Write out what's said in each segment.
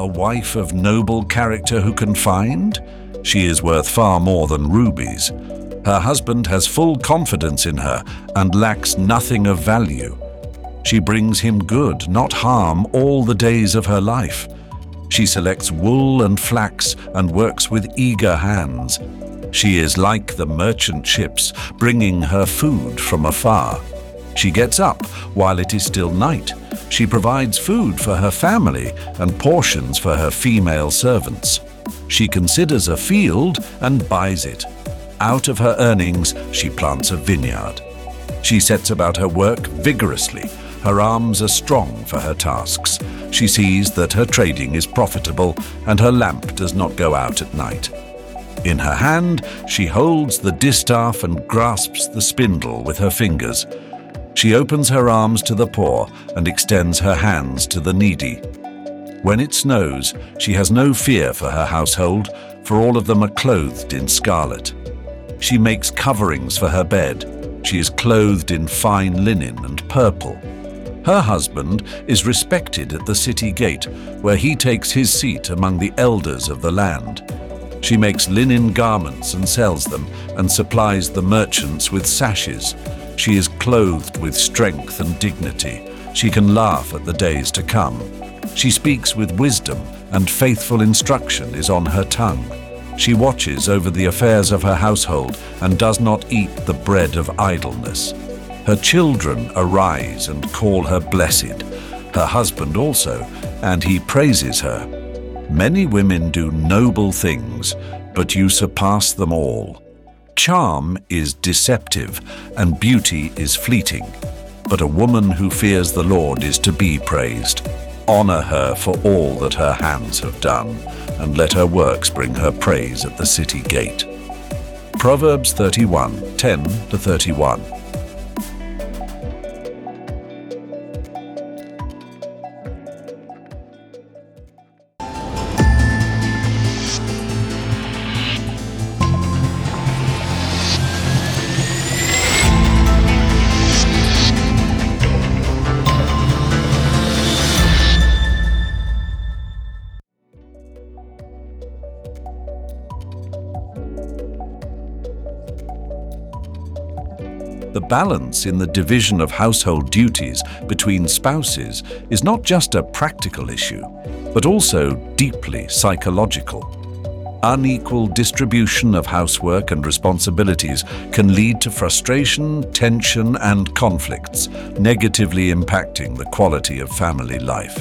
a wife of noble character who can find? She is worth far more than rubies. Her husband has full confidence in her and lacks nothing of value. She brings him good, not harm, all the days of her life. She selects wool and flax and works with eager hands. She is like the merchant ships, bringing her food from afar. She gets up while it is still night. She provides food for her family and portions for her female servants. She considers a field and buys it. Out of her earnings, she plants a vineyard. She sets about her work vigorously. Her arms are strong for her tasks. She sees that her trading is profitable and her lamp does not go out at night. In her hand, she holds the distaff and grasps the spindle with her fingers. She opens her arms to the poor and extends her hands to the needy. When it snows, she has no fear for her household, for all of them are clothed in scarlet. She makes coverings for her bed. She is clothed in fine linen and purple. Her husband is respected at the city gate, where he takes his seat among the elders of the land. She makes linen garments and sells them, and supplies the merchants with sashes. She is clothed with strength and dignity. She can laugh at the days to come. She speaks with wisdom, and faithful instruction is on her tongue. She watches over the affairs of her household and does not eat the bread of idleness. Her children arise and call her blessed, her husband also, and he praises her. Many women do noble things, but you surpass them all. Charm is deceptive, and beauty is fleeting, but a woman who fears the Lord is to be praised. Honor her for all that her hands have done, and let her works bring her praise at the city gate. Proverbs 31 10 to 31. Balance in the division of household duties between spouses is not just a practical issue, but also deeply psychological. Unequal distribution of housework and responsibilities can lead to frustration, tension, and conflicts, negatively impacting the quality of family life.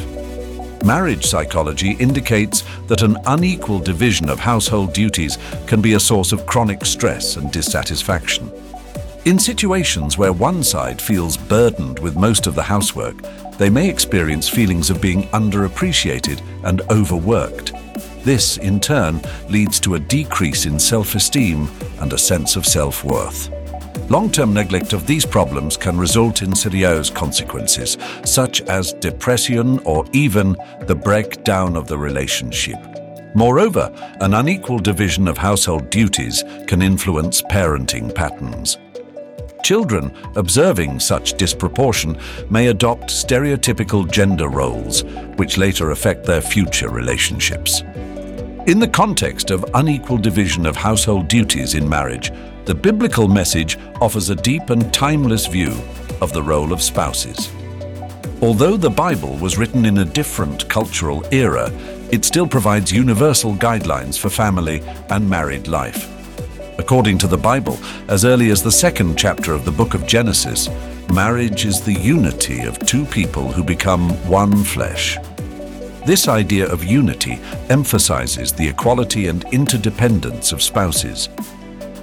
Marriage psychology indicates that an unequal division of household duties can be a source of chronic stress and dissatisfaction. In situations where one side feels burdened with most of the housework, they may experience feelings of being underappreciated and overworked. This, in turn, leads to a decrease in self-esteem and a sense of self-worth. Long-term neglect of these problems can result in serious consequences, such as depression or even the breakdown of the relationship. Moreover, an unequal division of household duties can influence parenting patterns. Children observing such disproportion may adopt stereotypical gender roles, which later affect their future relationships. In the context of unequal division of household duties in marriage, the biblical message offers a deep and timeless view of the role of spouses. Although the Bible was written in a different cultural era, it still provides universal guidelines for family and married life. According to the Bible, as early as the second chapter of the book of Genesis, marriage is the unity of two people who become one flesh. This idea of unity emphasizes the equality and interdependence of spouses.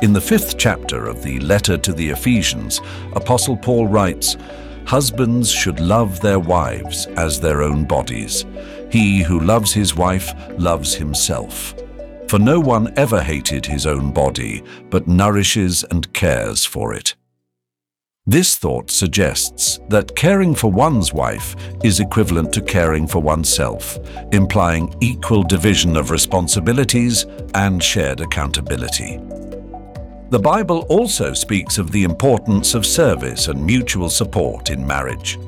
In the fifth chapter of the letter to the Ephesians, Apostle Paul writes, Husbands should love their wives as their own bodies. He who loves his wife loves himself. For no one ever hated his own body, but nourishes and cares for it. This thought suggests that caring for one's wife is equivalent to caring for oneself, implying equal division of responsibilities and shared accountability. The Bible also speaks of the importance of service and mutual support in marriage.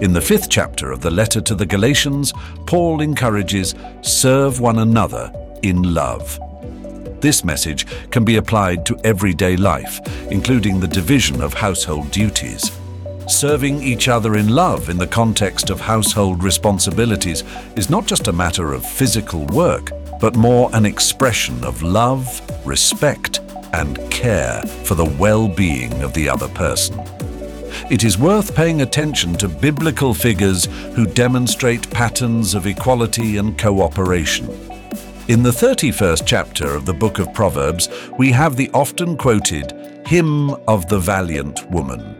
In the fifth chapter of the letter to the Galatians, Paul encourages, serve one another in love. This message can be applied to everyday life, including the division of household duties. Serving each other in love in the context of household responsibilities is not just a matter of physical work, but more an expression of love, respect, and care for the well-being of the other person. It is worth paying attention to biblical figures who demonstrate patterns of equality and cooperation. In the 31st chapter of the book of Proverbs, we have the often quoted hymn of the valiant woman.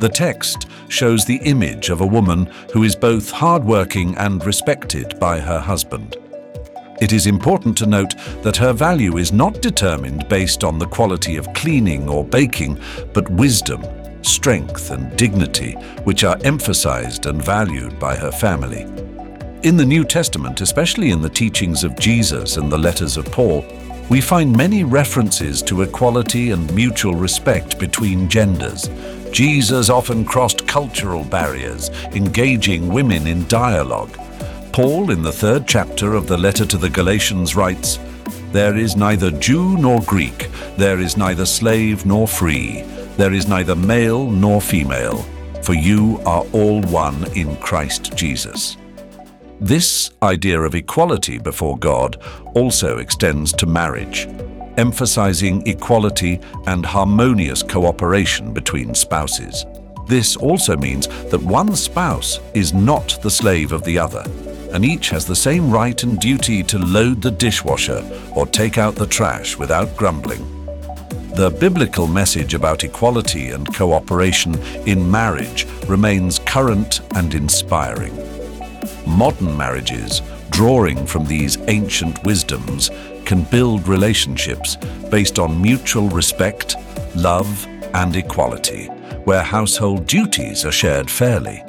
The text shows the image of a woman who is both hardworking and respected by her husband. It is important to note that her value is not determined based on the quality of cleaning or baking, but wisdom, strength and dignity, which are emphasized and valued by her family. In the New Testament, especially in the teachings of Jesus and the letters of Paul, we find many references to equality and mutual respect between genders. Jesus often crossed cultural barriers, engaging women in dialogue, Paul, in the third chapter of the letter to the Galatians, writes, There is neither Jew nor Greek, there is neither slave nor free, there is neither male nor female, for you are all one in Christ Jesus. This idea of equality before God also extends to marriage, emphasizing equality and harmonious cooperation between spouses. This also means that one spouse is not the slave of the other, and each has the same right and duty to load the dishwasher or take out the trash without grumbling. The biblical message about equality and cooperation in marriage remains current and inspiring. Modern marriages, drawing from these ancient wisdoms, can build relationships based on mutual respect, love, and equality, where household duties are shared fairly.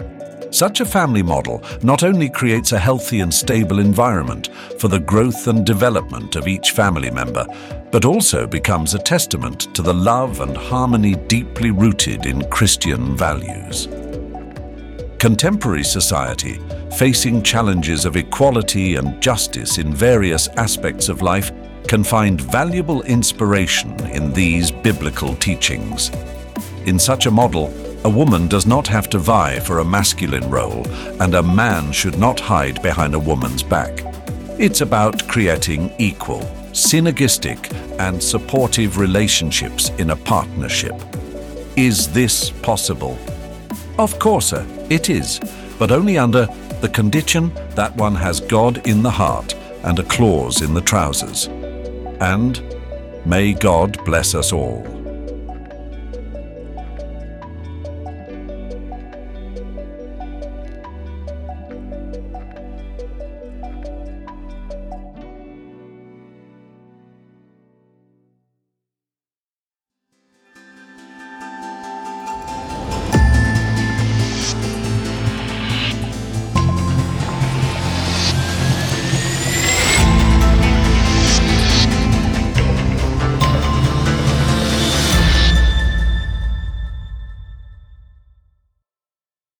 Such a family model not only creates a healthy and stable environment for the growth and development of each family member, but also becomes a testament to the love and harmony deeply rooted in Christian values. Contemporary society, facing challenges of equality and justice in various aspects of life, can find valuable inspiration in these biblical teachings. In such a model, a woman does not have to vie for a masculine role, and a man should not hide behind a woman's back. It's about creating equal, synergistic, and supportive relationships in a partnership. Is this possible? Of course, sir, it is, but only under the condition that one has God in the heart and a clause in the trousers. And may God bless us all.